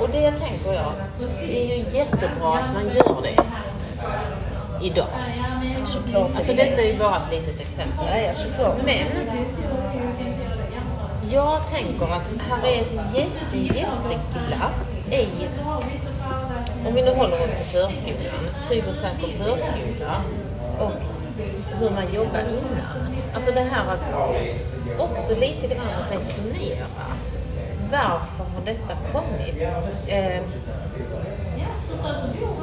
Och det tänker jag, det är ju jättebra att man gör det idag. Såklart. Alltså detta är ju bara ett litet exempel. Ja, ja, såklart. Men jag tänker att här är ett jätte, jätteglapp i, om vi nu håller oss till förskolan, trygg och säker förskola och hur man jobbar innan. Alltså det här att också lite grann resonera. Varför har detta kommit? Eh,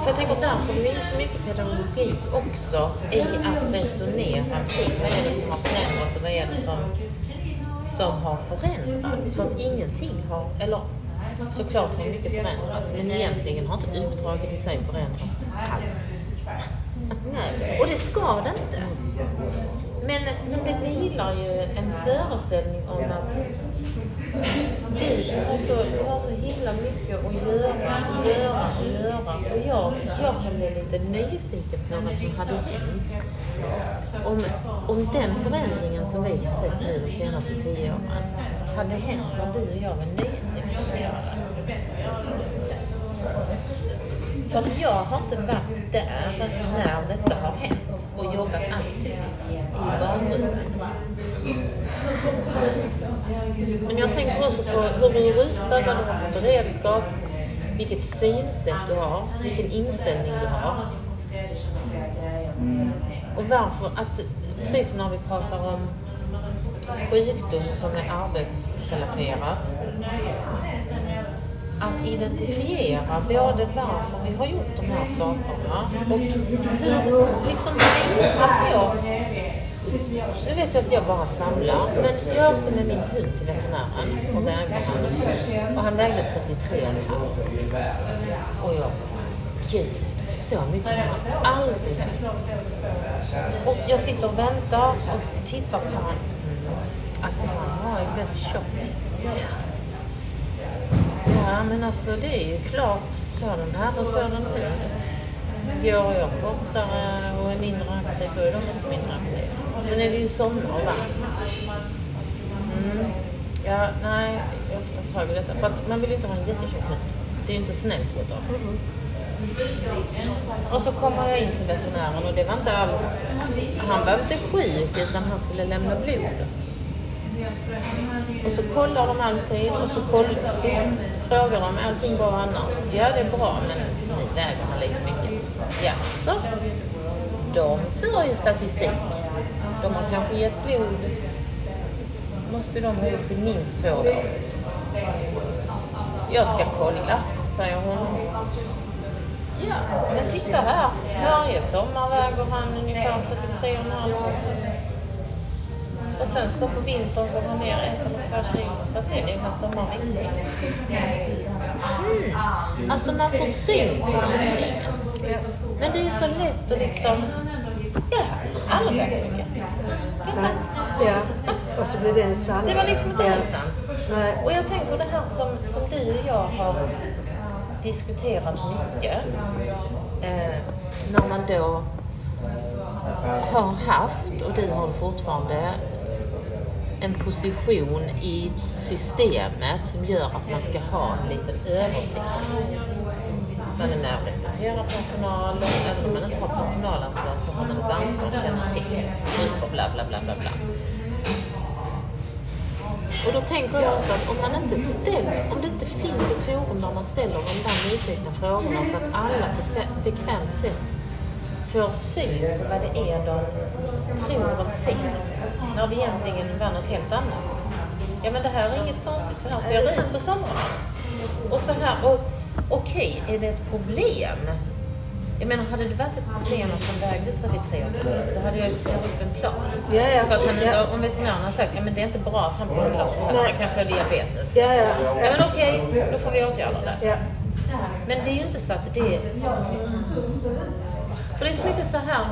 för jag tänker därför blir det så mycket pedagogik också i att resonera kring vad är det som har förändrats och vad är det som, som har förändrats. För att ingenting har, eller såklart har mycket förändrats, men egentligen har inte uppdraget i sig förändrats alls. Nej. Och det ska det inte. Men, men det vilar ju en föreställning om att du har så, du har så himla mycket att göra, och göra och göra. Och jag, jag kan bli lite nyfiken på vad som hade hänt. Om, om den förändringen som vi har sett nu de senaste tio åren hade hänt när du och jag var nyutexaminerade. För att jag har inte varit där när detta har hänt och jobbat aktivt i barngruppen. Men jag tänker också på hur du är rustad, vad du har för beredskap, vilket synsätt du har, vilken inställning du har. Och varför att, precis som när vi pratar om sjukdom som är arbetsrelaterat, att identifiera både varför vi har gjort de här sakerna och hur liksom visa på nu vet jag att jag bara svamlar, men jag åkte med min hund till veterinären och vägde han. Och han vägde 33,5. Och jag gud, så mycket har aldrig vägt. Och jag sitter och väntar och tittar på honom. Alltså han har ju blivit tjock. Ja, men alltså det är ju klart, sådan herre, sådan här. Går jag kortare och är mindre aktiv, då är de också mindre aktiva. Sen är det ju sommar och varmt. Mm. Ja, nej, jag får tag i detta. För att man vill ju inte ha en jättetjock hud. Det är ju inte snällt mot dem. Och så kommer jag in till veterinären och det var inte alls... Han var inte sjuk utan han skulle lämna blod. Och så kollar de alltid och så, kollar frågar de allting bra annars. Ja, det är bra men ni väger han lika mycket. Jaså? De för ju statistik. De har kanske gett blod. Måste de ha gjort i minst två år. Jag ska kolla, säger hon. Ja, men titta här. Varje sommar väger han ungefär 33,5 och sen så på vintern går han ner ett det är en sommarvikt. Mm. Alltså man får syn på någonting. Men det är ju så lätt att liksom, ja, alla mycket. Det är sant. Ja, och så blir det en sanning. Det var liksom inte Ja. alls sant. Nej. Och jag tänker det här som, som du och jag har diskuterat mycket. Eh, när man då har haft, och du har det fortfarande, en position i systemet som gör att man ska ha en liten översikt. Man är med och rekryterar personal. Även om man inte har personalansvar så har man ett ansvar att känna till grupper, bla bla bla bla bla. Och då tänker jag också att om man inte ställer, om det inte finns ett forum där man ställer de där nyfikna frågorna så att alla på ett bekvämt sätt får syn vad det är de tror de ser. När det egentligen var något helt annat. Ja men det här är inget konstigt, så här ser det ut på somrarna. Och så här, och okej, är det ett problem? Jag menar, hade det varit ett problem att han vägde 33 kilo, då hade jag gjort upp en plan. Ja, ja. Så att han inte, Ja. om veterinären har sagt, ja men det är inte bra att han bollar så här, han kan få diabetes. Ja, ja, Ja ja. men okej, då får vi åtgärda det. ja. Men det är ju inte så att det är... För det är så mycket så här,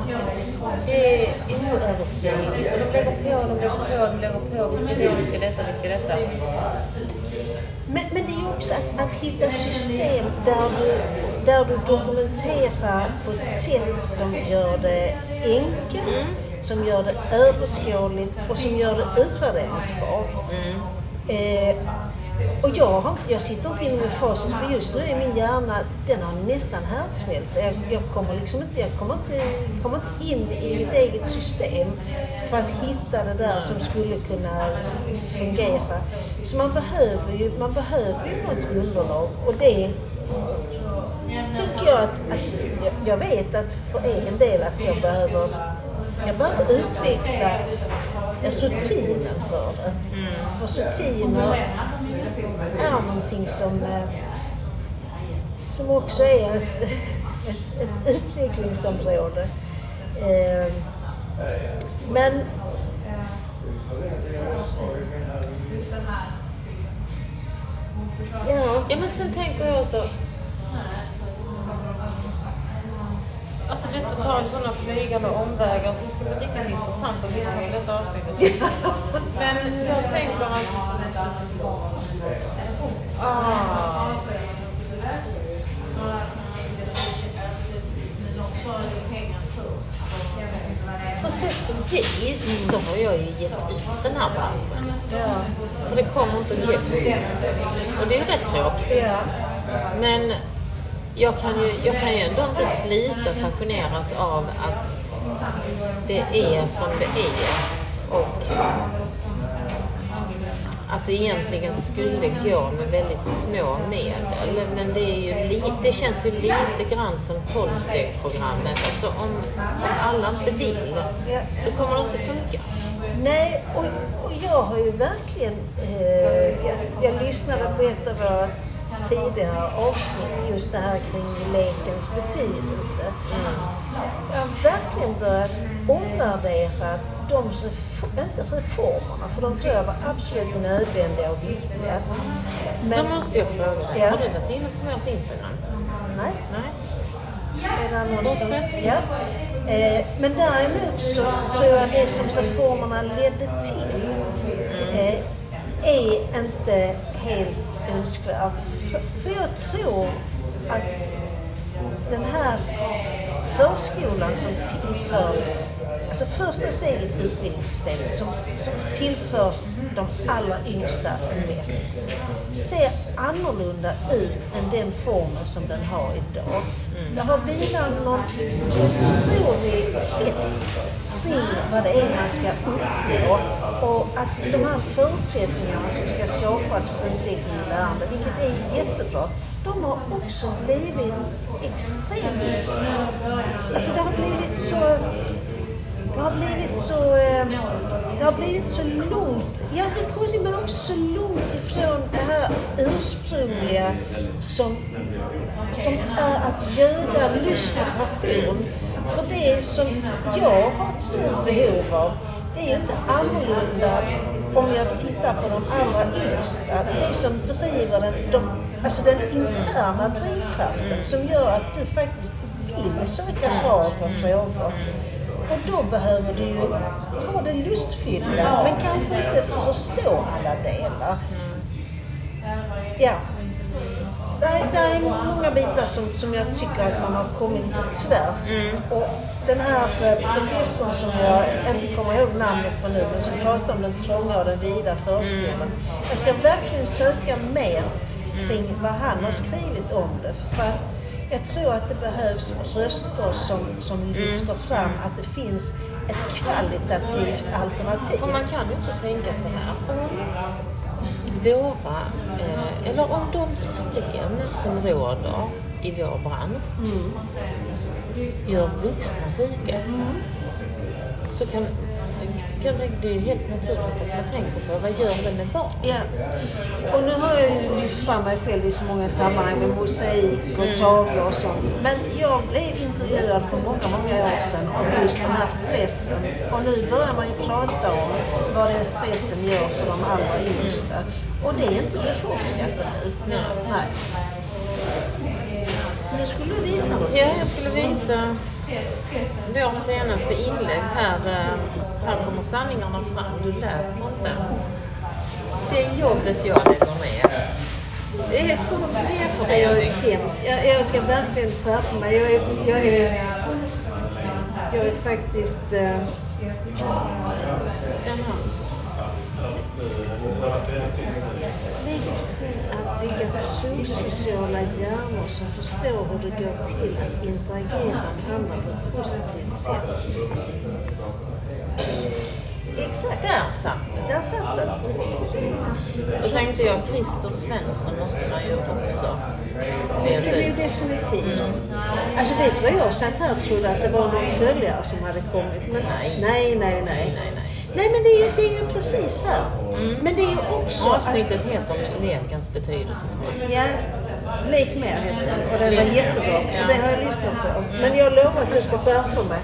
det är oöverstigligt. Så de lägger på, de lägger på, de lägger på. Vi ska det, vi ska detta, vi ska detta. Men, men det är ju också att, att hitta system där du, där du dokumenterar på ett sätt som gör det enkelt, som gör det överskådligt och som gör det utvärderingsbart. Eh, och jag, har, jag sitter inte inne med facit för just nu är min hjärna, den har nästan härdsmält. Jag, jag kommer liksom inte, jag kommer inte, kommer inte in i mitt eget system för att hitta det där som skulle kunna fungera. Så man behöver ju, man behöver ju något underlag och det tycker jag att, att jag, jag vet att för egen del att jag behöver, jag behöver utveckla rutinen för det. För rutiner är någonting som, eh, som också är ett, ett, ett utvecklingsområde. Eh, Men Ja, Ja men sen tänker jag också... Alltså detta tar ju sådana flygande omvägar så det ska bli riktigt intressant att lyssna på detta avsnittet. Men jag tänker att... På sätt och vis så har jag ju gett ut den här branschen. ja, För det kommer inte att gå. Och det är ju rätt tråkigt. ja. Men jag kan, ju, jag kan ju ändå inte slita fascineras av att det är som det är. Och att det egentligen skulle gå med väldigt små medel. Men det, är ju li, det känns ju lite grann som tolvstegsprogrammet. Alltså om, om alla inte vill så kommer det inte funka. Nej, och, och jag har ju verkligen... Eh, jag, jag lyssnade på ett av våra tidigare avsnitt, just det här kring lekens betydelse. Jag har verkligen börjat omvärdera de inte reformerna, för de tror jag var absolut nödvändiga och viktiga. Då måste jag fråga, Ja. har du varit inne på vårt Instagram? nej, Nej? är det någon som... Ja. Eh, men däremot så tror jag det som reformerna ledde till eh, är inte helt önskvärt. För, för jag tror att den här förskolan som tillför, alltså första steget i utbildningssystemet som, som tillför de allra yngsta mest, ser annorlunda ut än den formen som den har idag. Det har vilat någon otrolig hets kring vad det är man ska uppnå och att de här förutsättningarna som ska skapas för utveckling och lärande, vilket är jättebra, de har också blivit extremt... Alltså det har blivit så... Det har blivit så... Eh, det har blivit så långt, ja det är konstigt men också så långt ifrån det här ursprungliga som, som är att göda lust och passion för det som jag har ett stort behov av. Det är ju inte annorlunda om jag tittar på de allra yngsta. Det som driver den, de, alltså den interna drivkraften som gör att du faktiskt vill söka svar på frågor. Och då behöver du ju ha det lustfyllda, men kanske inte förstå alla delar. Ja. det är, många bitar som, som jag tycker att man har kommit tvärs. Och den här eh, professorn som jag inte kommer ihåg namnet på nu, men som pratar om den trånga och den vida förskolan. Jag ska verkligen söka mer kring vad han har skrivit om det. För jag tror att det behövs röster som, som lyfter fram att det finns ett kvalitativt alternativ. För man kan ju också tänka så här. Om våra, eh, eller om de system som råder i vår bransch gör vuxna sjuka. Så kan, kan tänka, det är ju helt naturligt att man tänker på vad gör det med barn? Ja. Och nu har jag ju lyft fram mig själv i så många sammanhang med mosaik och tavlor och sånt. Men jag blev intervjuad för många, många år sedan om just den här stressen. Och nu börjar man ju prata om vad den stressen gör för de allra yngsta. Och det är inte beforskat ännu. Nej. Nej. Nu skulle du visa något. Ja, jag skulle visa vårt senaste inlägg här. eh, Här kommer sanningarna fram. Du läser inte. Det är jobbet jag lägger ner. Det är så Jag är snedfördelning. sämst. Jag, jag ska verkligen skärpa mig. Jag är, jag är, jag är faktiskt... Eh, Den här. Lektion att bygga prosociala hjärnor som förstår hur det går till att interagera med andra på ett positivt sätt. Exakt, Där satt den. där satt den. Då tänkte jag, Christer Svensson måste man ju också Det ska bli ut. definitivt. Alltså vet du vad jag satt här och trodde att det var någon följare som hade kommit. Men Nej. nej, nej. Nej, nej. nej, nej. Men det är ju, det är ju precis här. Men det är ju också att Avsnittet heter lekens betydelse tror jag. Ja, Lek mer heter den och den var jättebra. Ja. det har jag lyssnat på. Men jag lovar att jag ska skärpa mig.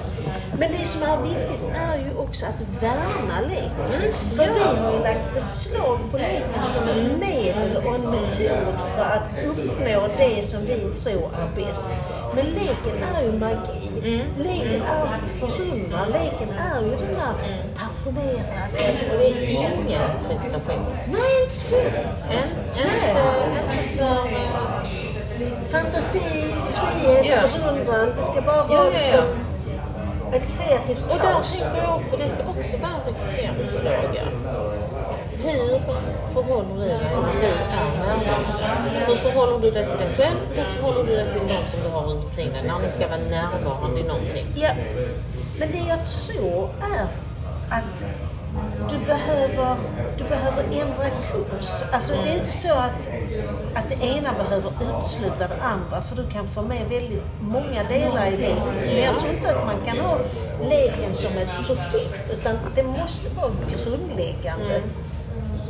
Men det som är viktigt är ju också att värna leken. För vi har ju lagt beslag på leken som ett medel och en metod för att uppnå det som vi tror är bäst. Men leken är ju magi. Leken är förundran. Leken är ju den här passionerade... Och det är ingen prestation. Nej, inte inte, inte för... eh, Fantasi, frihet, Ja. förundran. Det ska bara Ja, vara ja, ja. liksom ett kreativt Och där kaos. tänker jag också, det ska också vara en rekryteringsfråga. Hur förhåller du dig när du är närvarande? Hur förhåller du dig till dig själv? Hur förhåller du dig till någon som du har runt omkring dig när ni ska vara närvarande i någonting? Ja. Men det jag tror är att du behöver, du behöver ändra kurs. Alltså det är inte så att, att det ena behöver utesluta det andra för du kan få med väldigt många delar i leken. Men jag tror inte att man kan ha leken som ett projekt utan det måste vara grundläggande.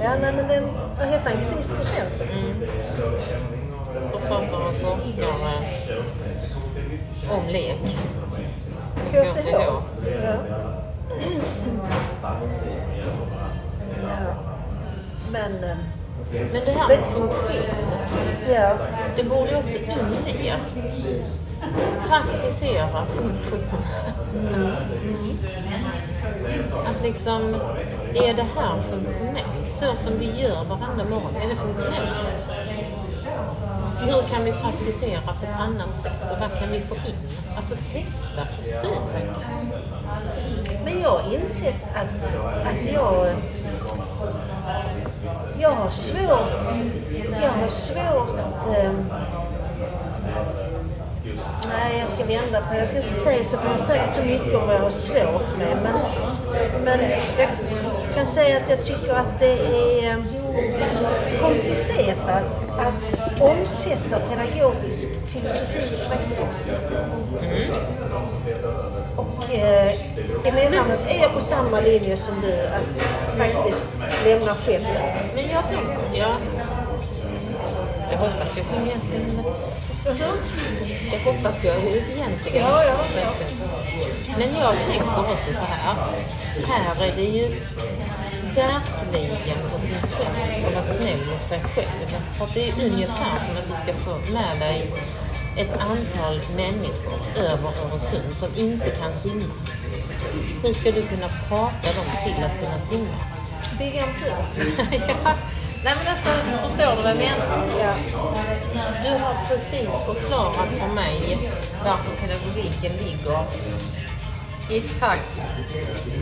Ja, nej, men den, vad heter han? Christer Svensson? Författare och forskare om lek. KTH. Ja. Men, eh, Men det här med funktion, ja. det borde ju också in i er. Praktisera funktion. Att liksom, är det här funktionellt? Så som vi gör varenda morgon, är det funktionellt? Hur kan vi praktisera på ett annat sätt och vad kan vi få in? Alltså testa, försök. Men jag har insett att, att jag, jag har svårt, jag har svårt, eh, nej jag ska vända på det, jag ska inte säga så för jag har sagt så mycket om vad jag har svårt med. Men, men jag kan säga att jag tycker att det är ehm, komplicerat att omsätta pedagogisk filosofi i praktik. Och eh, emellanåt är jag på samma linje som du, att faktiskt lämna fältet. Men jag tänker, ja. Det hoppas jag egentligen. Det hoppas jag ju egentligen. Ja, ja, ja. Men jag tänker också så här. Här är det ju verkligen på sin plats att vara snäll mot sig själv. För att det är ungefär som att du ska få med dig ett antal människor över Öresund som inte kan simma. Hur ska du kunna prata dem till att kunna simma? bygga en bro. ja, Nej men alltså, förstår du vad jag menar? Ja. Du har precis förklarat för mig varför pedagogiken ligger i ett fack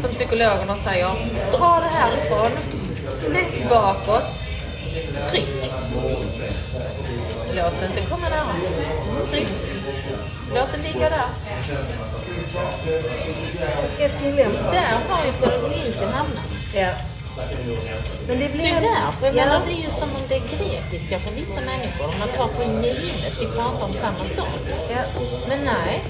som psykologerna säger, dra det härifrån, snett bakåt, tryck. Låt det inte komma nära. Tryck. Låt den ligga där. Jag ska tillämpa. Där har ju pedagogiken hamnat. Ja. Men det blir... Tyvärr, för jag ja. menar det är ju som om det är grekiska för vissa människor. Man tar för givet, vi pratar om samma sak. Ja. Men nej,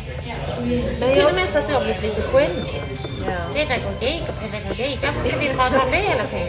Men till och med så att det har blivit lite skämmigt. ja. Pedagogik och pedagogik, varför ska vi prata om det hela tiden?